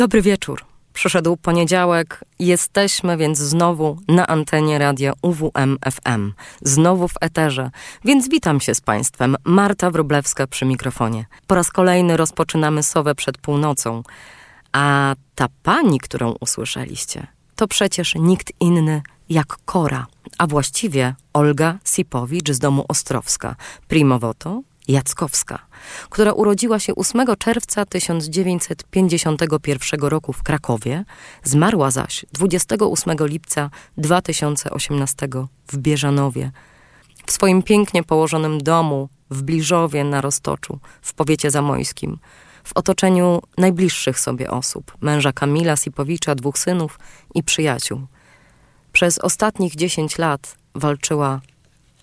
Dobry wieczór. Przyszedł poniedziałek, jesteśmy więc znowu na antenie radia UWM FM, znowu w eterze, więc witam się z Państwem. Marta Wroblewska przy mikrofonie. Po raz kolejny rozpoczynamy Sowę przed północą, a ta pani, którą usłyszeliście, to przecież nikt inny jak Kora, a właściwie Olga Sipowicz z domu Ostrowska, primowoto Jackowska która urodziła się 8 czerwca 1951 roku w Krakowie, zmarła zaś 28 lipca 2018 w Bieżanowie. W swoim pięknie położonym domu w Bliżowie na Roztoczu, w powiecie zamojskim, w otoczeniu najbliższych sobie osób, męża Kamila Sipowicza, dwóch synów i przyjaciół. Przez ostatnich 10 lat walczyła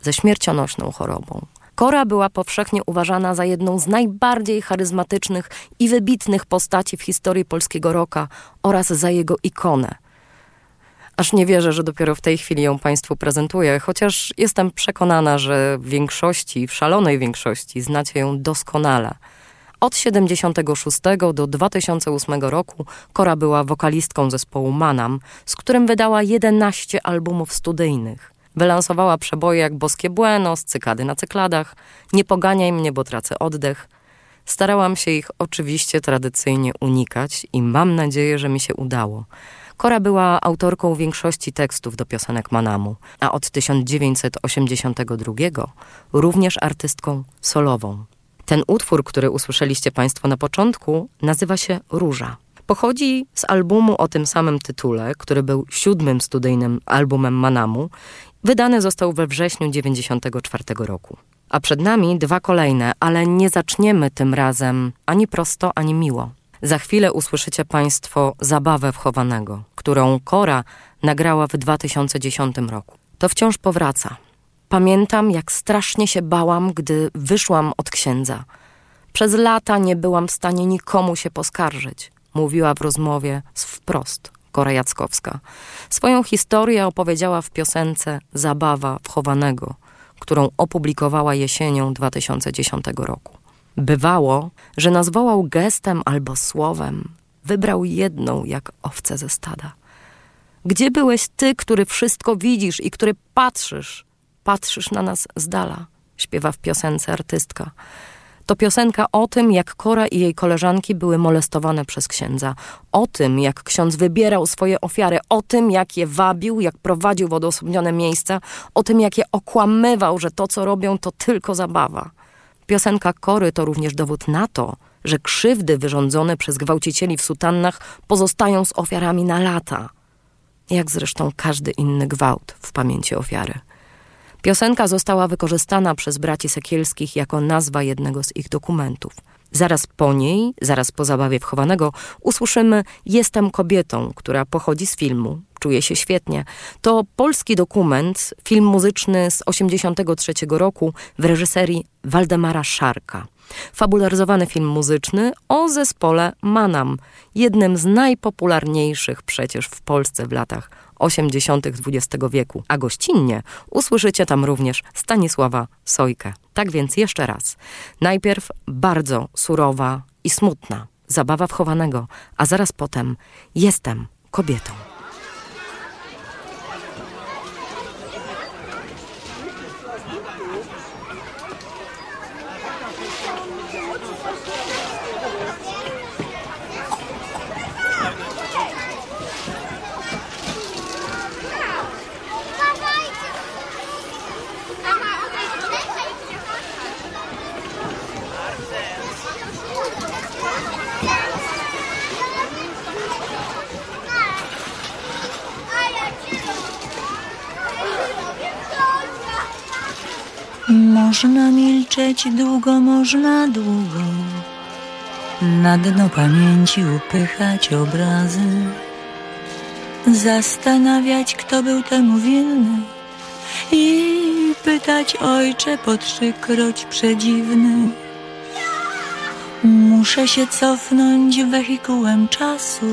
ze śmiercionośną chorobą. Kora była powszechnie uważana za jedną z najbardziej charyzmatycznych i wybitnych postaci w historii polskiego roka oraz za jego ikonę. Aż nie wierzę, że dopiero w tej chwili ją Państwu prezentuję, chociaż jestem przekonana, że w większości, w szalonej większości znacie ją doskonale. Od 76 do 2008 roku Kora była wokalistką zespołu Manam, z którym wydała 11 albumów studyjnych. Wylansowała przeboje jak Boskie Buenos, Cykady na cykladach, Nie poganiaj mnie, bo tracę oddech. Starałam się ich oczywiście tradycyjnie unikać i mam nadzieję, że mi się udało. Kora była autorką większości tekstów do piosenek Manamu, a od 1982 również artystką solową. Ten utwór, który usłyszeliście Państwo na początku, nazywa się Róża. Pochodzi z albumu o tym samym tytule, który był siódmym studyjnym albumem Manamu Wydany został we wrześniu 1994 roku. A przed nami dwa kolejne, ale nie zaczniemy tym razem ani prosto, ani miło. Za chwilę usłyszycie Państwo zabawę wchowanego, którą Kora nagrała w 2010 roku. To wciąż powraca. Pamiętam, jak strasznie się bałam, gdy wyszłam od księdza. Przez lata nie byłam w stanie nikomu się poskarżyć, mówiła w rozmowie z wprost Kora Jackowska. Swoją historię opowiedziała w piosence Zabawa wchowanego, którą opublikowała jesienią 2010 roku. Bywało, że nazwołał gestem albo słowem, wybrał jedną jak owce ze stada. Gdzie byłeś ty, który wszystko widzisz i który patrzysz, patrzysz na nas z dala, śpiewa w piosence artystka. To piosenka o tym, jak Kora i jej koleżanki były molestowane przez księdza. O tym, jak ksiądz wybierał swoje ofiary. O tym, jak je wabił, jak prowadził w odosobnione miejsca. O tym, jak je okłamywał, że to, co robią, to tylko zabawa. Piosenka Kory to również dowód na to, że krzywdy wyrządzone przez gwałcicieli w sutannach pozostają z ofiarami na lata. Jak zresztą każdy inny gwałt w pamięci ofiary. Piosenka została wykorzystana przez braci Sekielskich jako nazwa jednego z ich dokumentów. Zaraz po niej, zaraz po zabawie wchowanego, usłyszymy Jestem kobietą, która pochodzi z filmu. Czuję się świetnie. To polski dokument, film muzyczny z 1983 roku w reżyserii Waldemara Szarka. Fabularyzowany film muzyczny o zespole Manam, jednym z najpopularniejszych przecież w Polsce w latach 80. XX wieku, a gościnnie usłyszycie tam również Stanisława Sojkę. Tak więc jeszcze raz. Najpierw bardzo surowa i smutna zabawa wchowanego, a zaraz potem jestem kobietą. Można milczeć długo, można długo. Na dno pamięci upychać obrazy. Zastanawiać, kto był temu winny. I pytać ojcze po trzykroć przedziwny. Muszę się cofnąć wehikułem czasu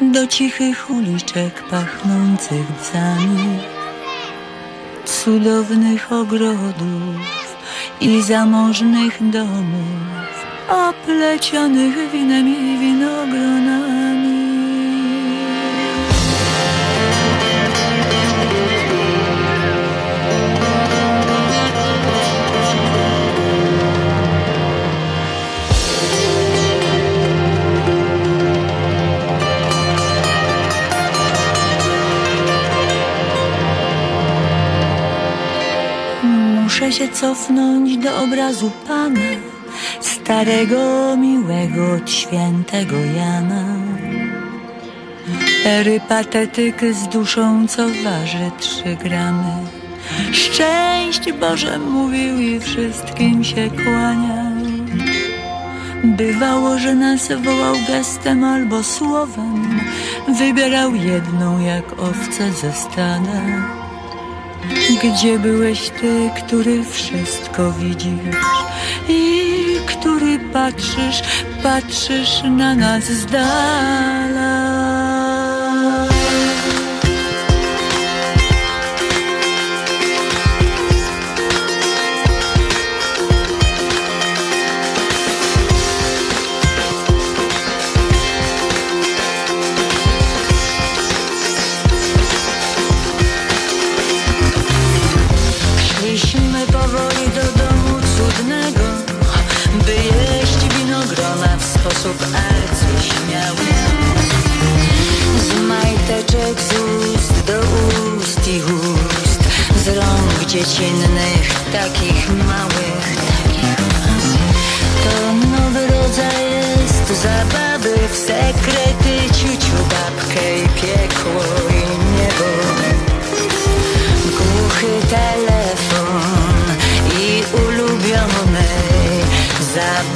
Do cichych uliczek pachnących bzami cudownych ogrodów i zamożnych domów, oplecionych winem i winogronami. Muszę się cofnąć do obrazu Pana, starego, miłego, od świętego Jana. Ery patetyk z duszą, co waży trzy gramy. Szczęść Boże mówił i wszystkim się kłaniał. Bywało, że nas wołał gestem albo słowem, wybierał jedną jak owce ze stada. Gdzie byłeś ty, który wszystko widzisz i który patrzysz, patrzysz na nas z dala? sposób, ale co Z majteczek z ust do ust i ust Z rąk dziecinnych, takich małych To nowy rodzaj jest zabawy w sekrety. Ciuciu, babkę i piekło i niebo. Głuchy telefon i ulubiony zabawy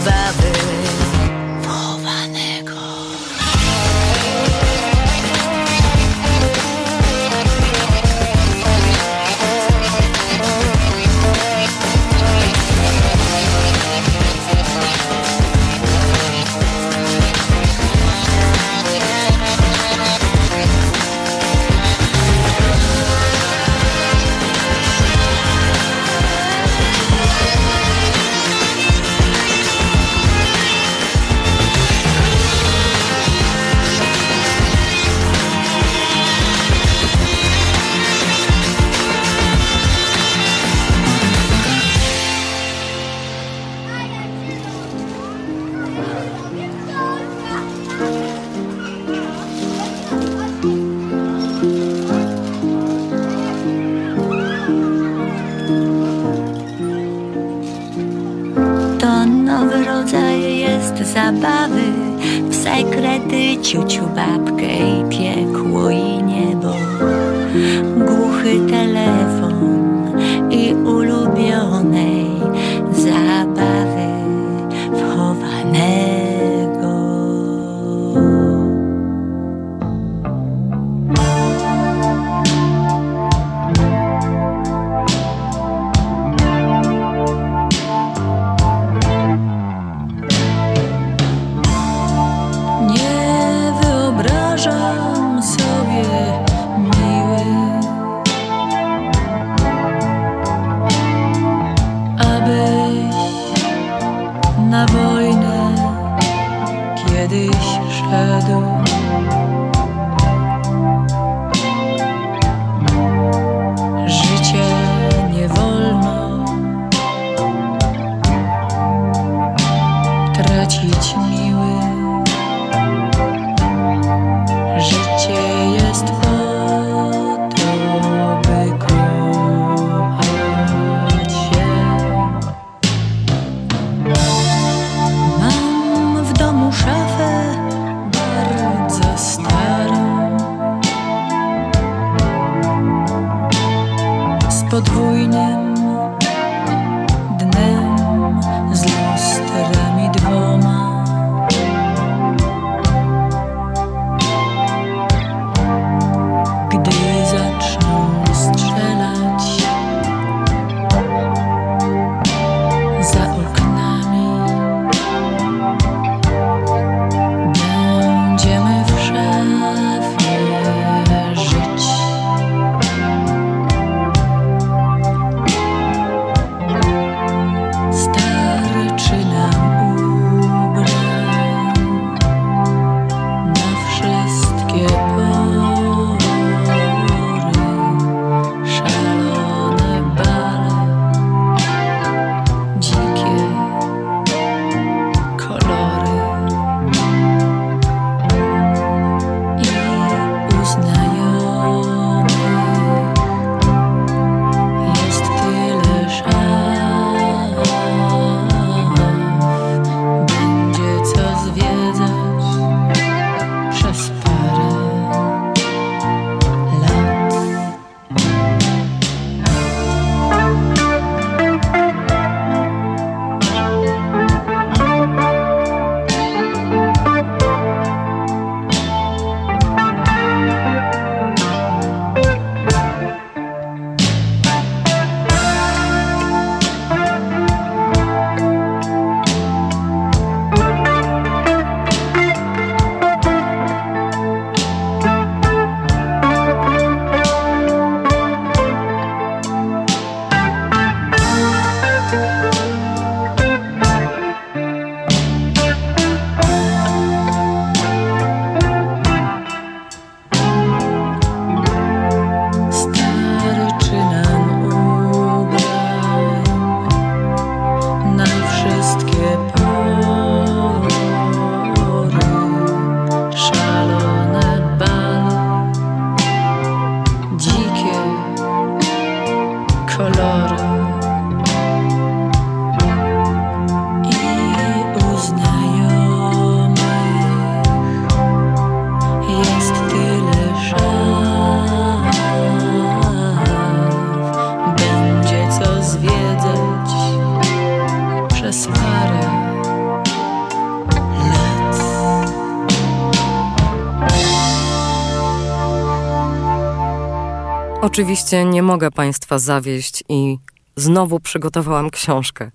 Oczywiście nie mogę Państwa zawieść i znowu przygotowałam książkę.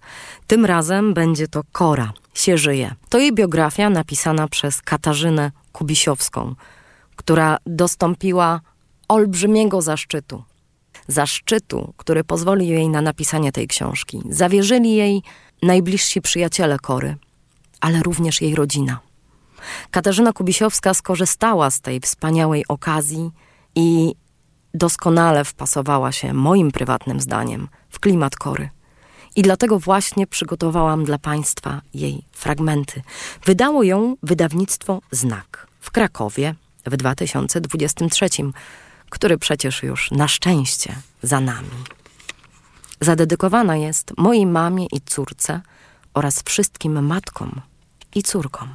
Tym razem będzie to Kora, się żyje. To jej biografia napisana przez Katarzynę Kubisiowską, która dostąpiła olbrzymiego zaszczytu. Zaszczytu, który pozwolił jej na napisanie tej książki. Zawierzyli jej najbliżsi przyjaciele Kory, ale również jej rodzina. Katarzyna Kubisiowska skorzystała z tej wspaniałej okazji i doskonale wpasowała się, moim prywatnym zdaniem, w klimat kory. I dlatego właśnie przygotowałam dla Państwa jej fragmenty. Wydało ją wydawnictwo Znak w Krakowie w 2023, który przecież już na szczęście za nami. Zadedykowana jest mojej mamie i córce oraz wszystkim matkom i córką.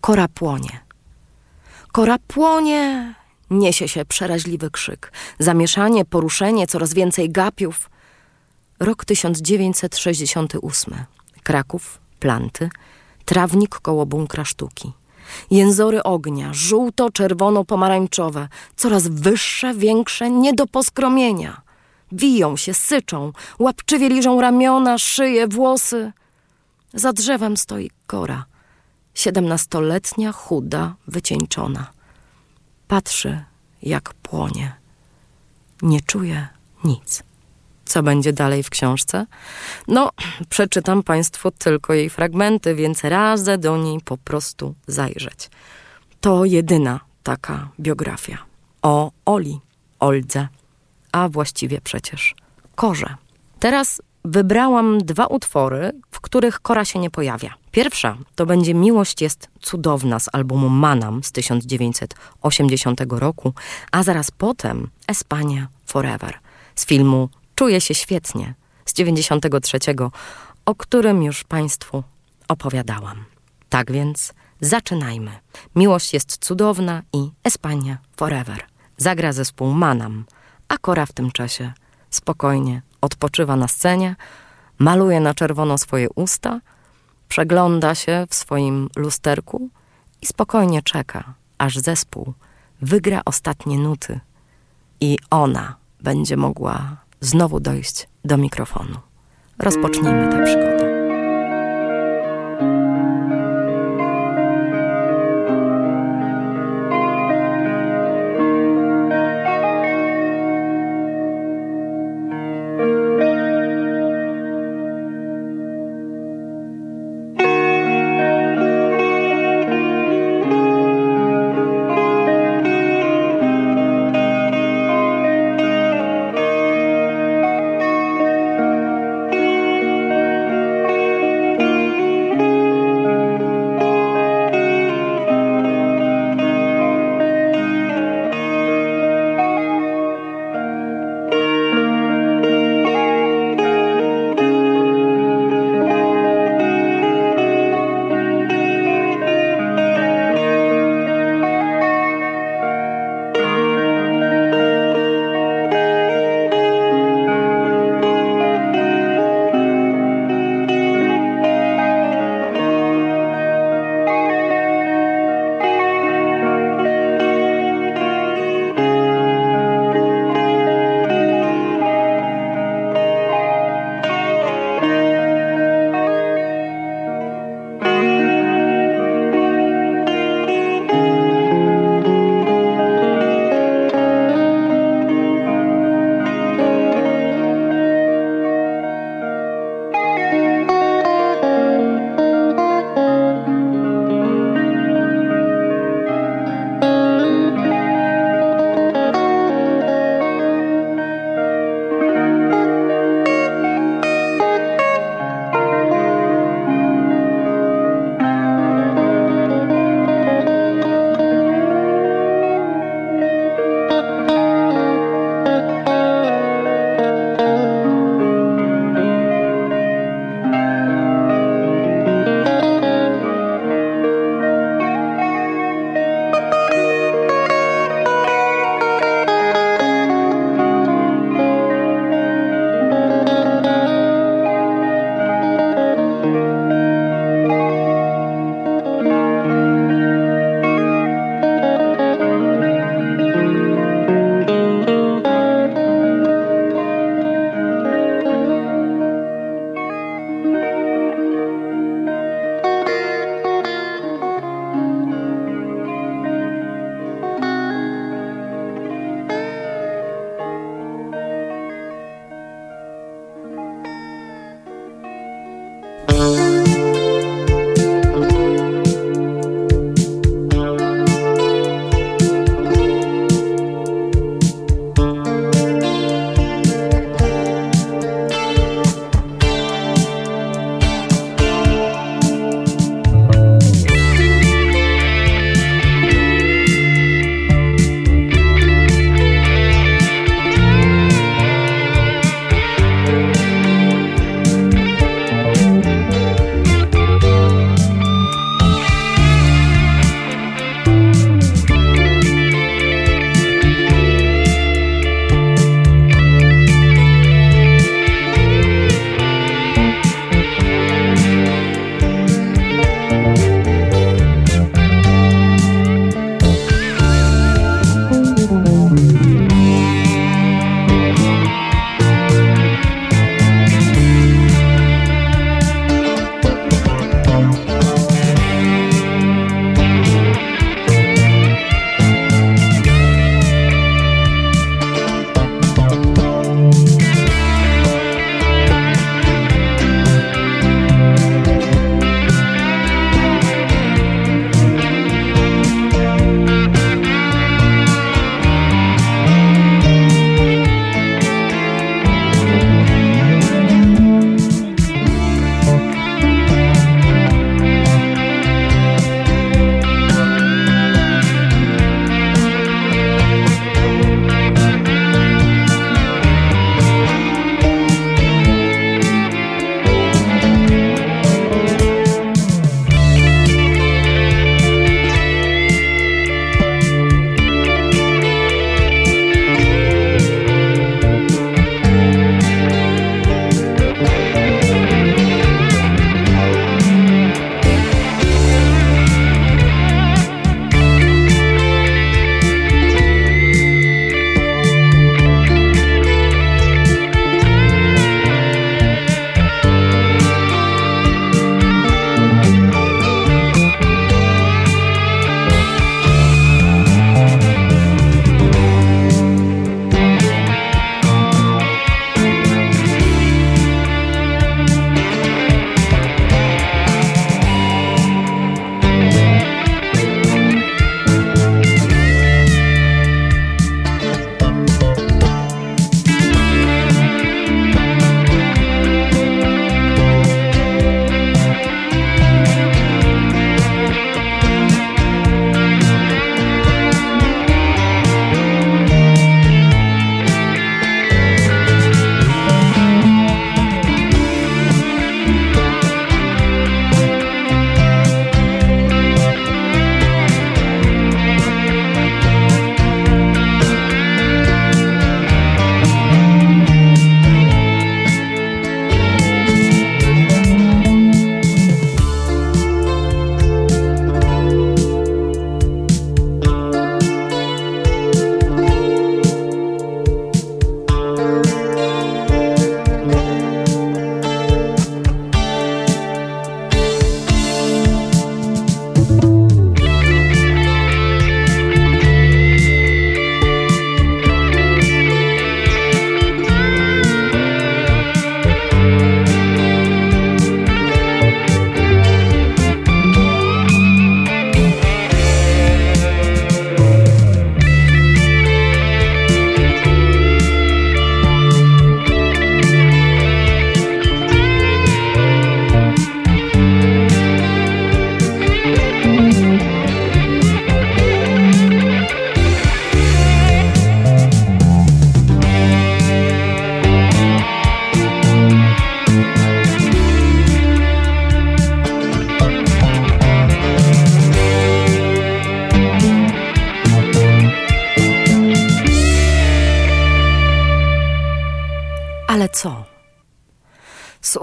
Kora płonie. Kora płonie! Niesie się przeraźliwy krzyk. Zamieszanie, poruszenie, coraz więcej gapiów. Rok 1968. Kraków, planty, trawnik koło bunkra sztuki. Jęzory ognia, żółto-czerwono-pomarańczowe, coraz wyższe, większe, nie do poskromienia. Wiją się, syczą, łapczywie liżą ramiona, szyje, włosy. Za drzewem stoi kora, siedemnastoletnia, chuda, wycieńczona. Patrzy, jak płonie. Nie czuje nic. Co będzie dalej w książce? No, przeczytam Państwu tylko jej fragmenty, więc radzę do niej po prostu zajrzeć. To jedyna taka biografia. O Oli, Oldze, a właściwie przecież Korze. Teraz wybrałam dwa utwory, w których Kora się nie pojawia. Pierwsza to będzie Miłość jest cudowna z albumu Manam z 1980 roku, a zaraz potem Espania Forever z filmu Czuję się świetnie z 93, o którym już Państwu opowiadałam. Tak więc zaczynajmy. Miłość jest cudowna i Espania Forever. Zagra zespół Manam, a Kora w tym czasie spokojnie odpoczywa na scenie, maluje na czerwono swoje usta, przegląda się w swoim lusterku i spokojnie czeka, aż zespół wygra ostatnie nuty i ona będzie mogła znowu dojść do mikrofonu. Rozpocznijmy tę przygodę.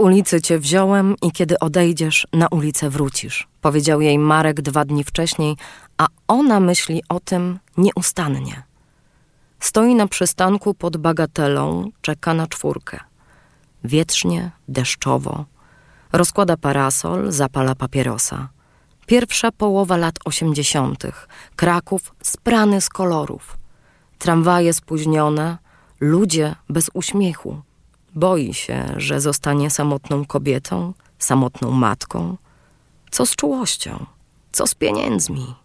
Ulicy cię wziąłem i kiedy odejdziesz, na ulicę wrócisz, powiedział jej Marek dwa dni wcześniej, a ona myśli o tym nieustannie. Stoi na przystanku pod bagatelą, czeka na czwórkę. Wietrznie, deszczowo. Rozkłada parasol, zapala papierosa. Pierwsza połowa lat osiemdziesiątych. Kraków sprany z kolorów. Tramwaje spóźnione, ludzie bez uśmiechu. Boi się, że zostanie samotną kobietą, samotną matką. Co z czułością? Co z pieniędzmi?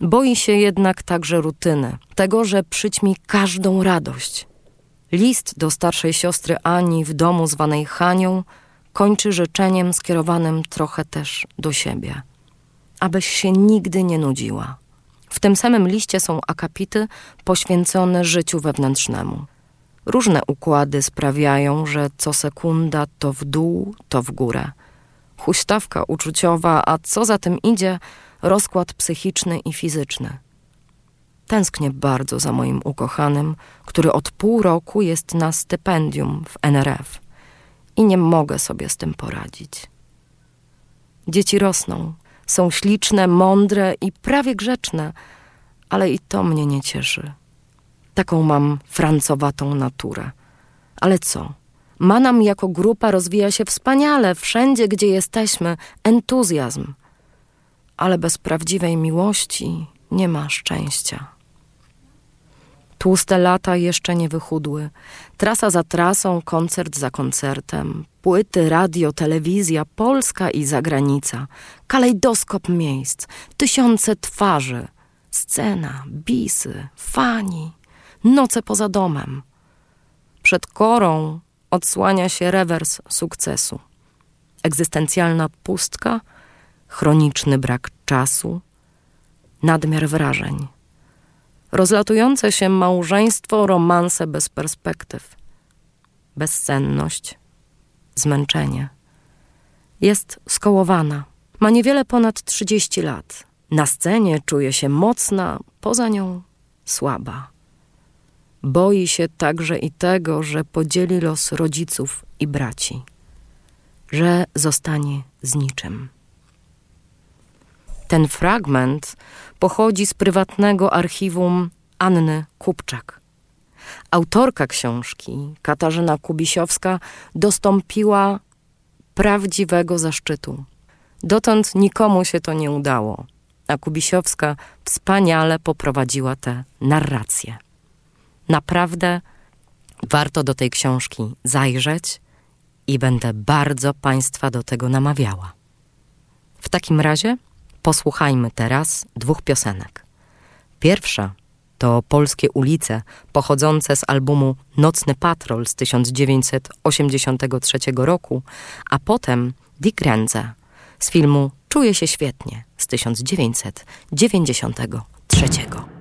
Boi się jednak także rutyny, tego, że przyćmi każdą radość. List do starszej siostry Ani w domu zwanej Hanią kończy życzeniem skierowanym trochę też do siebie. Abyś się nigdy nie nudziła. W tym samym liście są akapity poświęcone życiu wewnętrznemu. Różne układy sprawiają, że co sekunda to w dół, to w górę. Huśtawka uczuciowa, a co za tym idzie, rozkład psychiczny i fizyczny. Tęsknię bardzo za moim ukochanym, który od pół roku jest na stypendium w NRF i nie mogę sobie z tym poradzić. Dzieci rosną, są śliczne, mądre i prawie grzeczne, ale i to mnie nie cieszy. Taką mam francowatą naturę. Ale co? Manam jako grupa rozwija się wspaniale, wszędzie gdzie jesteśmy, entuzjazm. Ale bez prawdziwej miłości nie ma szczęścia. Tłuste lata jeszcze nie wychudły. Trasa za trasą, koncert za koncertem. Płyty, radio, telewizja, Polska i zagranica. Kalejdoskop miejsc, tysiące twarzy. Scena, bisy, fani, noce poza domem. Przed korą odsłania się rewers sukcesu. Egzystencjalna pustka, chroniczny brak czasu, nadmiar wrażeń rozlatujące się małżeństwo, romanse bez perspektyw, bezsenność, zmęczenie. Jest skołowana. Ma niewiele ponad 30 lat. Na scenie czuje się mocna, poza nią słaba. Boi się także i tego, że podzieli los rodziców i braci, że zostanie z niczym. Ten fragment pochodzi z prywatnego archiwum Anny Kupczak. Autorka książki, Katarzyna Kubisiowska, dostąpiła prawdziwego zaszczytu. Dotąd nikomu się to nie udało, a Kubisiowska wspaniale poprowadziła tę narrację. Naprawdę warto do tej książki zajrzeć i będę bardzo Państwa do tego namawiała. W takim razie Posłuchajmy teraz dwóch piosenek. Pierwsza to Polskie ulice, pochodzące z albumu Nocny Patrol z 1983 roku, a potem Dick Renze z filmu Czuję się świetnie z 1993.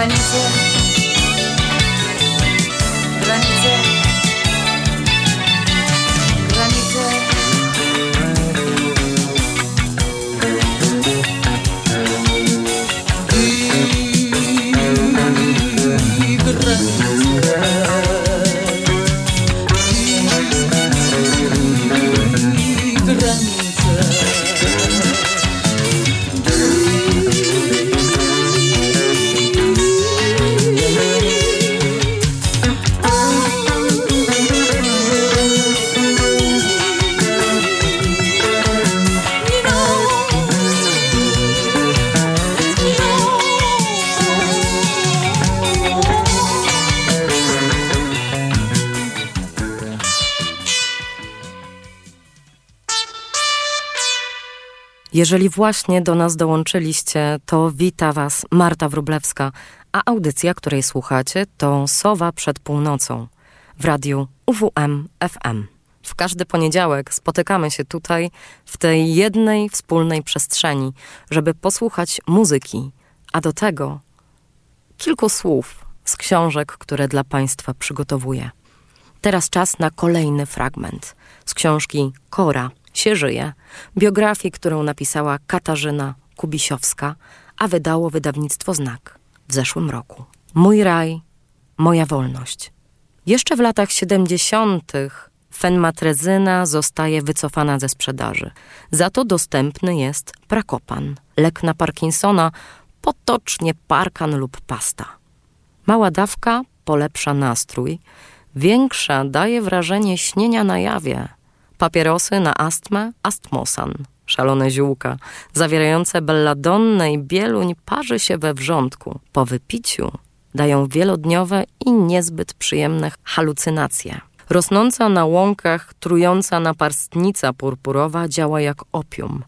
Granice Jeżeli właśnie do nas dołączyliście, to wita Was Marta Wróblewska, a audycja, której słuchacie, to Sowa przed północą w radiu UWM FM. W każdy poniedziałek spotykamy się tutaj, w tej jednej wspólnej przestrzeni, żeby posłuchać muzyki, a do tego kilku słów z książek, które dla Państwa przygotowuję. Teraz czas na kolejny fragment z książki Kora się żyje, biografii, którą napisała Katarzyna Kubisiowska, a wydało wydawnictwo Znak w zeszłym roku. Mój raj, moja wolność. Jeszcze w latach 70. fenmatrezyna zostaje wycofana ze sprzedaży. Za to dostępny jest prakopan, lek na Parkinsona, potocznie parkan lub pasta. Mała dawka polepsza nastrój, większa daje wrażenie śnienia na jawie. Papierosy na astmę, astmosan, szalone ziółka, zawierające belladonnę i bieluń parzy się we wrzątku. Po wypiciu dają wielodniowe i niezbyt przyjemne halucynacje. Rosnąca na łąkach, trująca naparstnica purpurowa działa jak opium.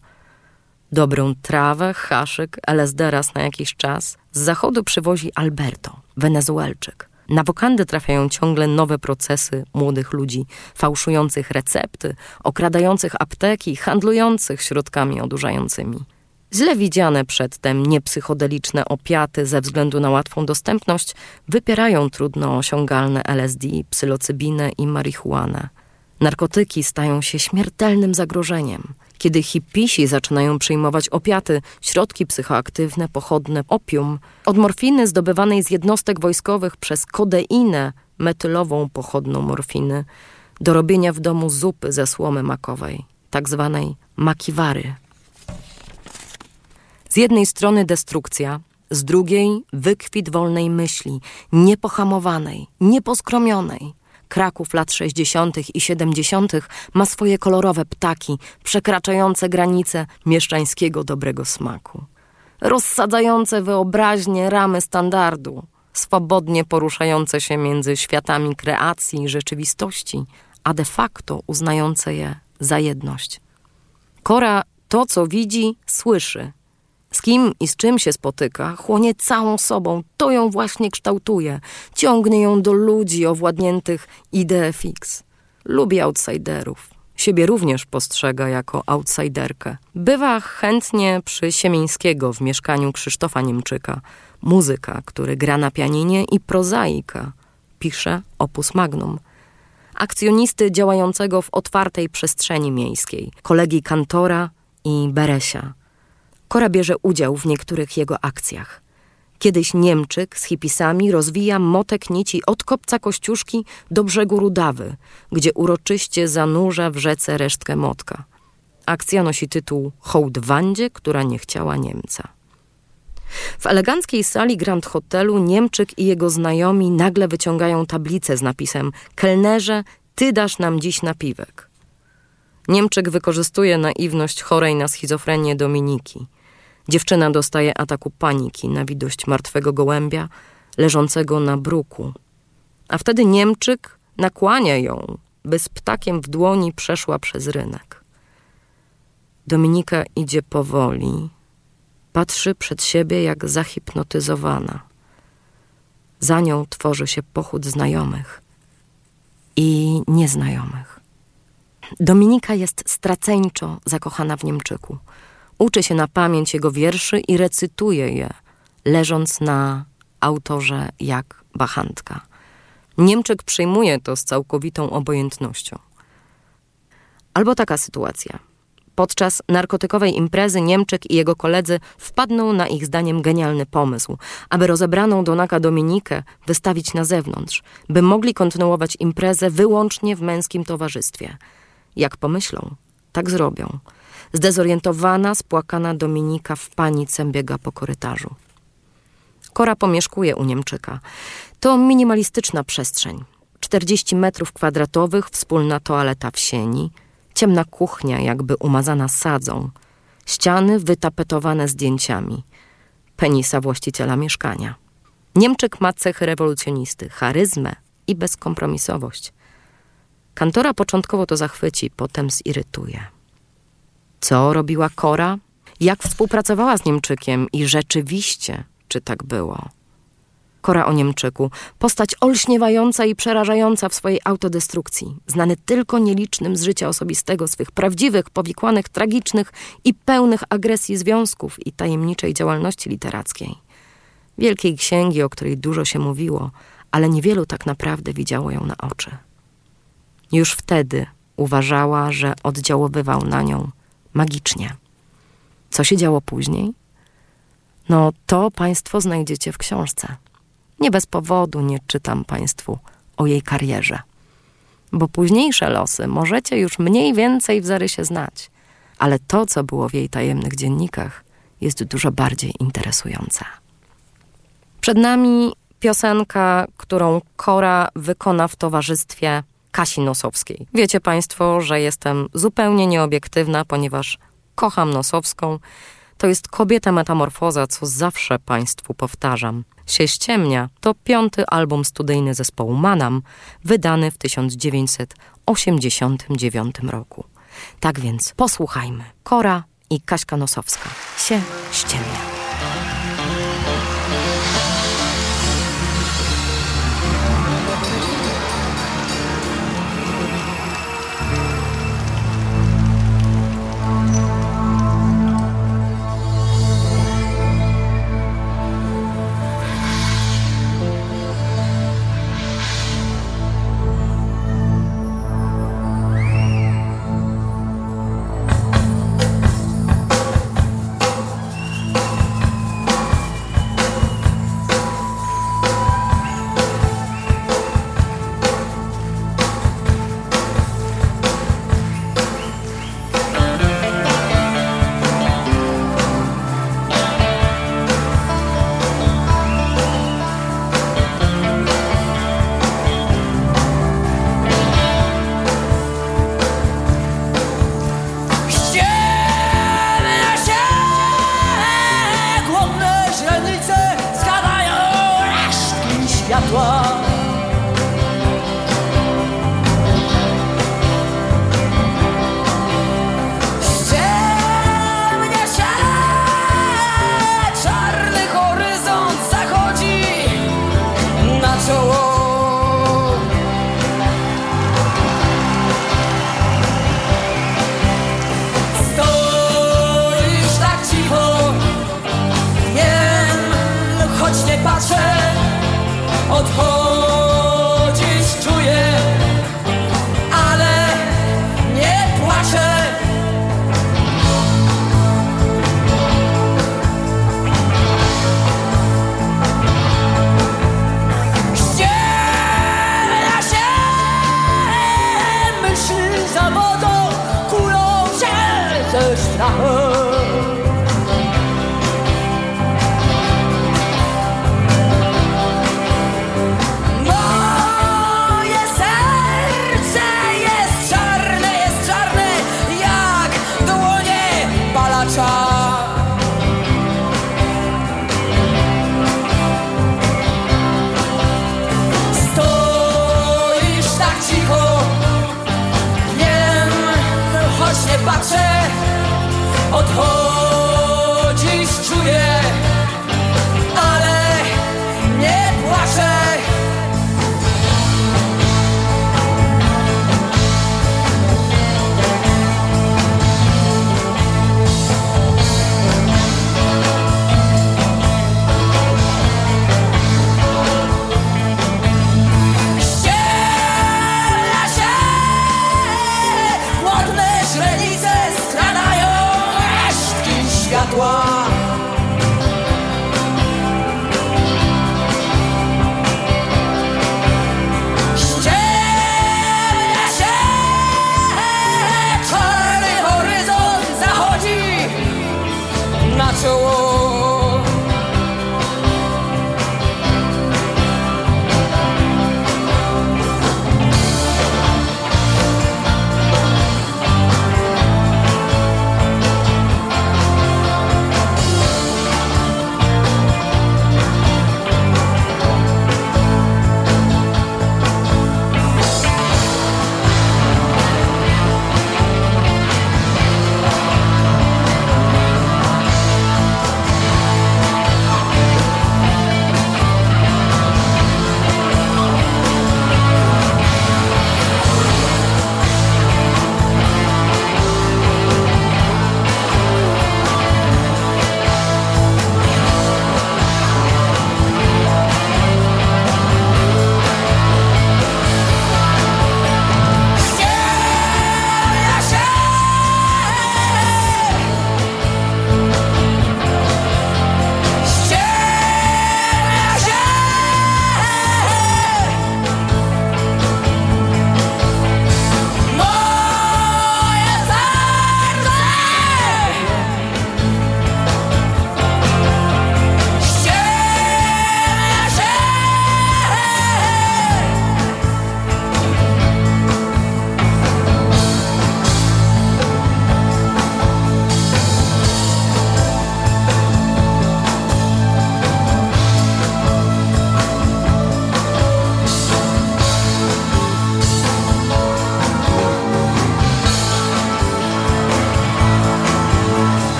Dobrą trawę, haszyk, LSD raz na jakiś czas z zachodu przywozi Alberto, Wenezuelczyk. Na wokandy trafiają ciągle nowe procesy młodych ludzi, fałszujących recepty, okradających apteki, handlujących środkami odurzającymi. Źle widziane przedtem niepsychodeliczne opiaty ze względu na łatwą dostępność wypierają trudno osiągalne LSD, psylocybinę i marihuanę. Narkotyki stają się śmiertelnym zagrożeniem. Kiedy hipisi zaczynają przyjmować opiaty, środki psychoaktywne, pochodne, opium, od morfiny zdobywanej z jednostek wojskowych przez kodeinę metylową pochodną morfiny, do robienia w domu zupy ze słomy makowej, tak zwanej makiwary. Z jednej strony destrukcja, z drugiej wykwit wolnej myśli, niepohamowanej, nieposkromionej. Kraków lat 60. i 70. ma swoje kolorowe ptaki, przekraczające granice mieszczańskiego dobrego smaku. Rozsadzające wyobraźnie ramy standardu, swobodnie poruszające się między światami kreacji i rzeczywistości, a de facto uznające je za jedność. Kora to, co widzi, słyszy – z kim i z czym się spotyka, chłonie całą sobą, to ją właśnie kształtuje, ciągnie ją do ludzi owładniętych idee fix. Lubi outsiderów. Siebie również postrzega jako outsiderkę. Bywa chętnie przy Siemińskiego w mieszkaniu Krzysztofa Niemczyka. Muzyka, który gra na pianinie i prozaika. Pisze opus magnum akcjonisty działającego w otwartej przestrzeni miejskiej, kolegi Kantora i Beresia. Kora bierze udział w niektórych jego akcjach. Kiedyś Niemczyk z hipisami rozwija motek nici od kopca Kościuszki do brzegu Rudawy, gdzie uroczyście zanurza w rzece resztkę motka. Akcja nosi tytuł Hołd Wandzie, która nie chciała Niemca. W eleganckiej sali Grand Hotelu Niemczyk i jego znajomi nagle wyciągają tablicę z napisem Kelnerze, ty dasz nam dziś napiwek. Niemczyk wykorzystuje naiwność chorej na schizofrenię Dominiki – Dziewczyna dostaje ataku paniki na widość martwego gołębia leżącego na bruku. A wtedy Niemczyk nakłania ją, by z ptakiem w dłoni przeszła przez rynek. Dominika idzie powoli, patrzy przed siebie jak zahipnotyzowana. Za nią tworzy się pochód znajomych i nieznajomych. Dominika jest straceńczo zakochana w Niemczyku – Uczy się na pamięć jego wierszy i recytuje je, leżąc na autorze jak bachantka. Niemczech przyjmuje to z całkowitą obojętnością. Albo taka sytuacja. Podczas narkotykowej imprezy Niemczech i jego koledzy wpadną na ich zdaniem genialny pomysł, aby rozebraną Donaka Dominikę wystawić na zewnątrz, by mogli kontynuować imprezę wyłącznie w męskim towarzystwie. Jak pomyślą, tak zrobią. Zdezorientowana, spłakana Dominika w panice biega po korytarzu. Kora pomieszkuje u Niemczyka. To minimalistyczna przestrzeń. 40 metrów kwadratowych, wspólna toaleta w sieni, ciemna kuchnia jakby umazana sadzą, ściany wytapetowane zdjęciami, penisa właściciela mieszkania. Niemczyk ma cechy rewolucjonisty, charyzmę i bezkompromisowość. Kantora początkowo to zachwyci, potem zirytuje. Co robiła Kora? Jak współpracowała z Niemczykiem i rzeczywiście, czy tak było? Kora o Niemczyku, postać olśniewająca i przerażająca w swojej autodestrukcji, znany tylko nielicznym z życia osobistego, swych prawdziwych, powikłanych, tragicznych i pełnych agresji związków i tajemniczej działalności literackiej. Wielkiej księgi, o której dużo się mówiło, ale niewielu tak naprawdę widziało ją na oczy. Już wtedy uważała, że oddziaływał na nią magicznie. Co się działo później? No to Państwo znajdziecie w książce. Nie bez powodu nie czytam Państwu o jej karierze. Bo późniejsze losy możecie już mniej więcej w zarysie znać. Ale to, co było w jej tajemnych dziennikach, jest dużo bardziej interesujące. Przed nami piosenka, którą Kora wykona w towarzystwie Kasi Nosowskiej. Wiecie Państwo, że jestem zupełnie nieobiektywna, ponieważ kocham Nosowską. To jest kobieta metamorfoza, co zawsze Państwu powtarzam. Się ściemnia to piąty album studyjny zespołu Manam, wydany w 1989 roku. Tak więc posłuchajmy. Kora i Kaśka Nosowska. Się ściemnia. Oh.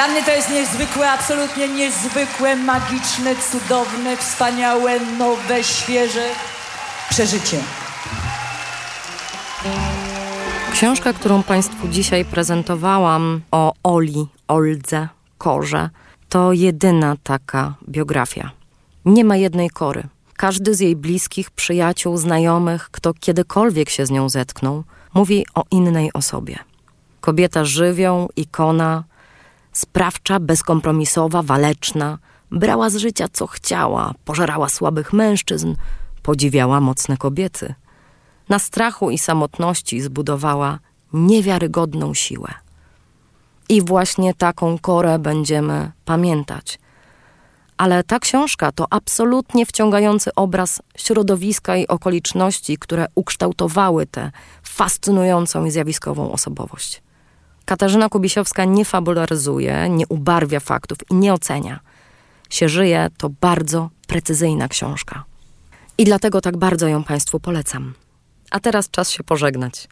Dla mnie to jest niezwykłe, absolutnie niezwykłe, magiczne, cudowne, wspaniałe, nowe, świeże przeżycie. Książka, którą Państwu dzisiaj prezentowałam o Oli, Oldze, Korze, to jedyna taka biografia. Nie ma jednej kory. Każdy z jej bliskich, przyjaciół, znajomych, kto kiedykolwiek się z nią zetknął, mówi o innej osobie. Kobieta żywią, ikona, sprawcza, bezkompromisowa, waleczna, brała z życia co chciała, pożerała słabych mężczyzn, podziwiała mocne kobiety. Na strachu i samotności zbudowała niewiarygodną siłę. I właśnie taką korę będziemy pamiętać. Ale ta książka to absolutnie wciągający obraz środowiska i okoliczności, które ukształtowały tę fascynującą i zjawiskową osobowość. Katarzyna Kubisiowska nie fabularyzuje, nie ubarwia faktów i nie ocenia. Się żyje to bardzo precyzyjna książka. I dlatego tak bardzo ją Państwu polecam. A teraz czas się pożegnać.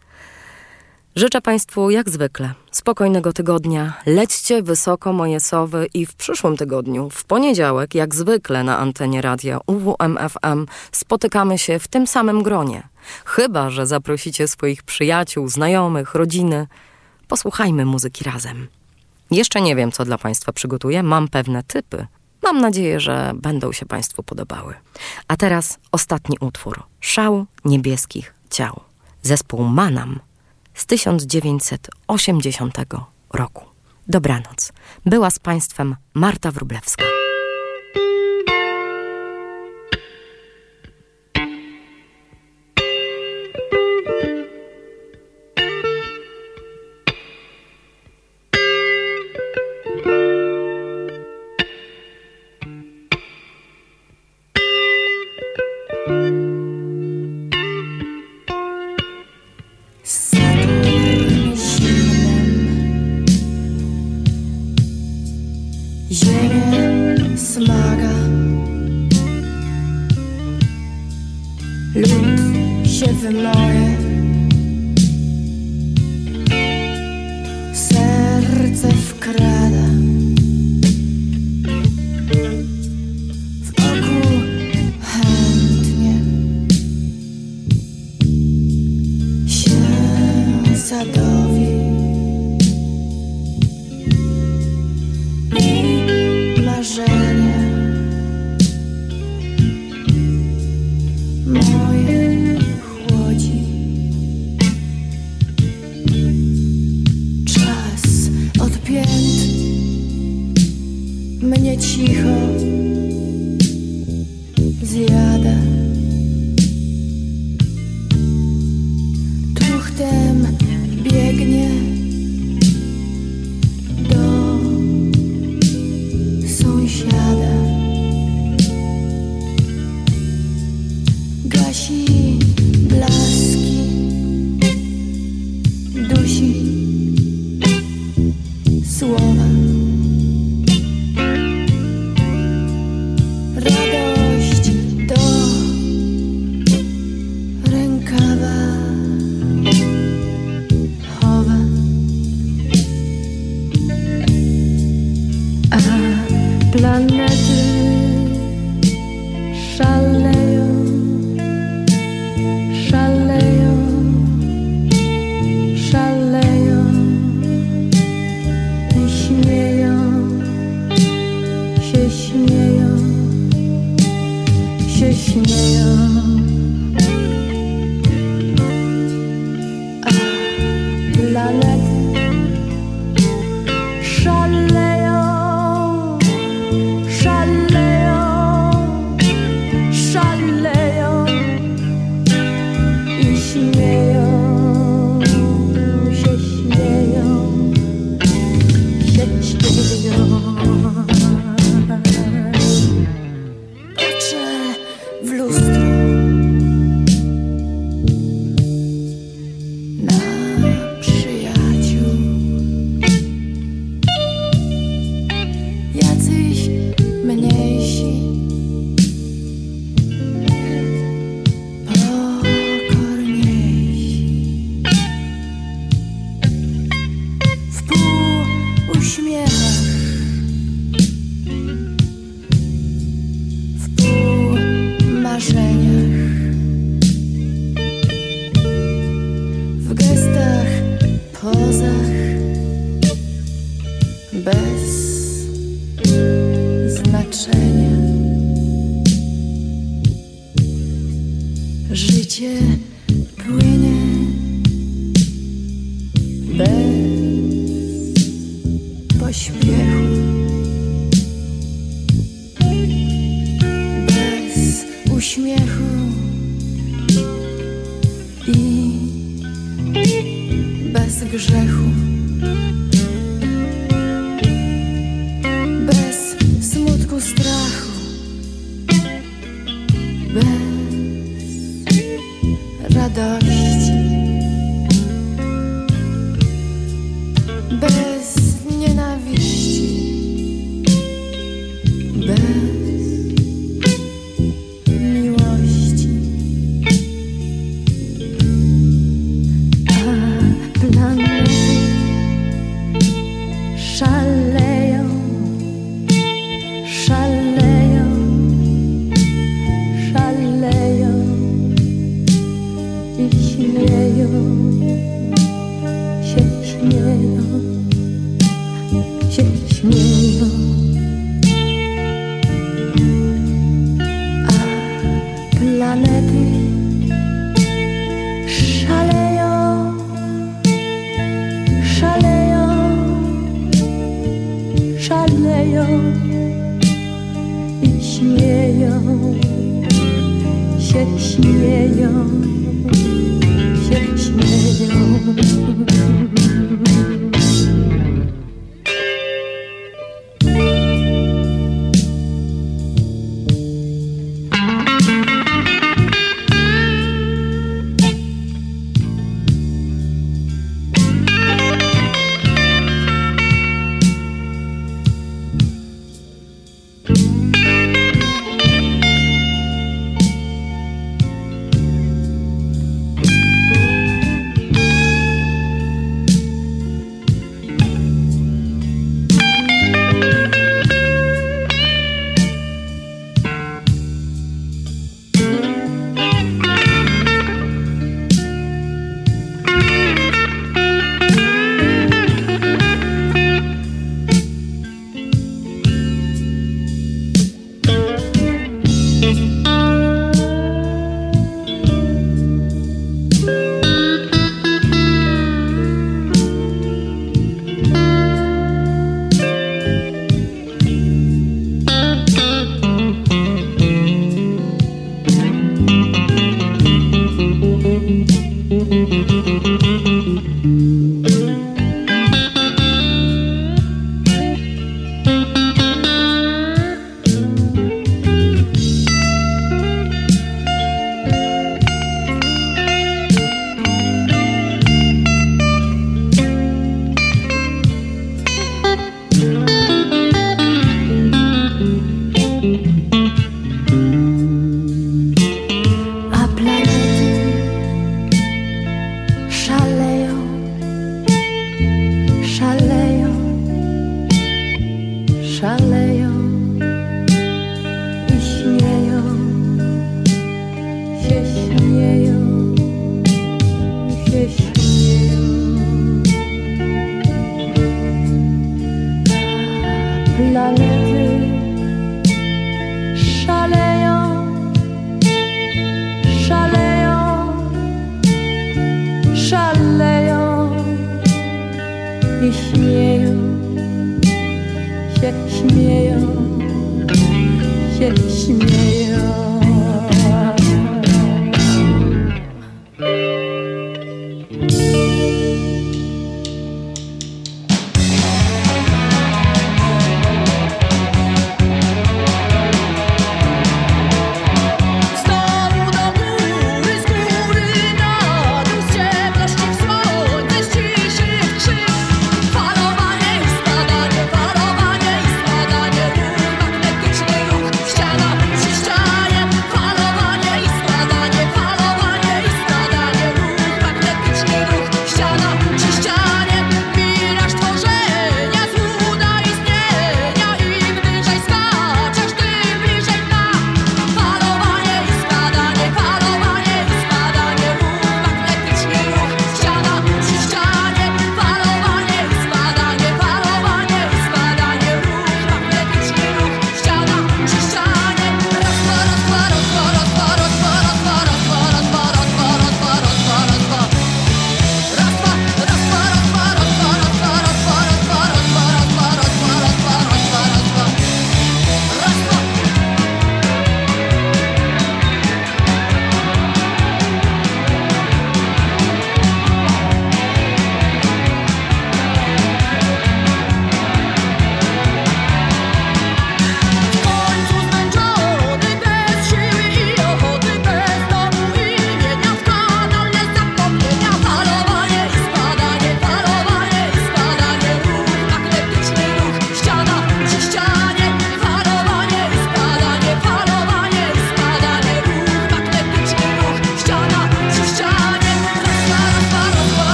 Życzę Państwu jak zwykle spokojnego tygodnia. Lećcie wysoko moje sowy i w przyszłym tygodniu, w poniedziałek, jak zwykle na antenie radia UWMFM spotykamy się w tym samym gronie. Chyba, że zaprosicie swoich przyjaciół, znajomych, rodziny. Posłuchajmy muzyki razem. Jeszcze nie wiem, co dla Państwa przygotuję. Mam pewne typy. Mam nadzieję, że będą się Państwu podobały. A teraz ostatni utwór. Szał niebieskich ciał. Zespół Manam z 1980 roku. Dobranoc. Była z Państwem Marta Wrublewska.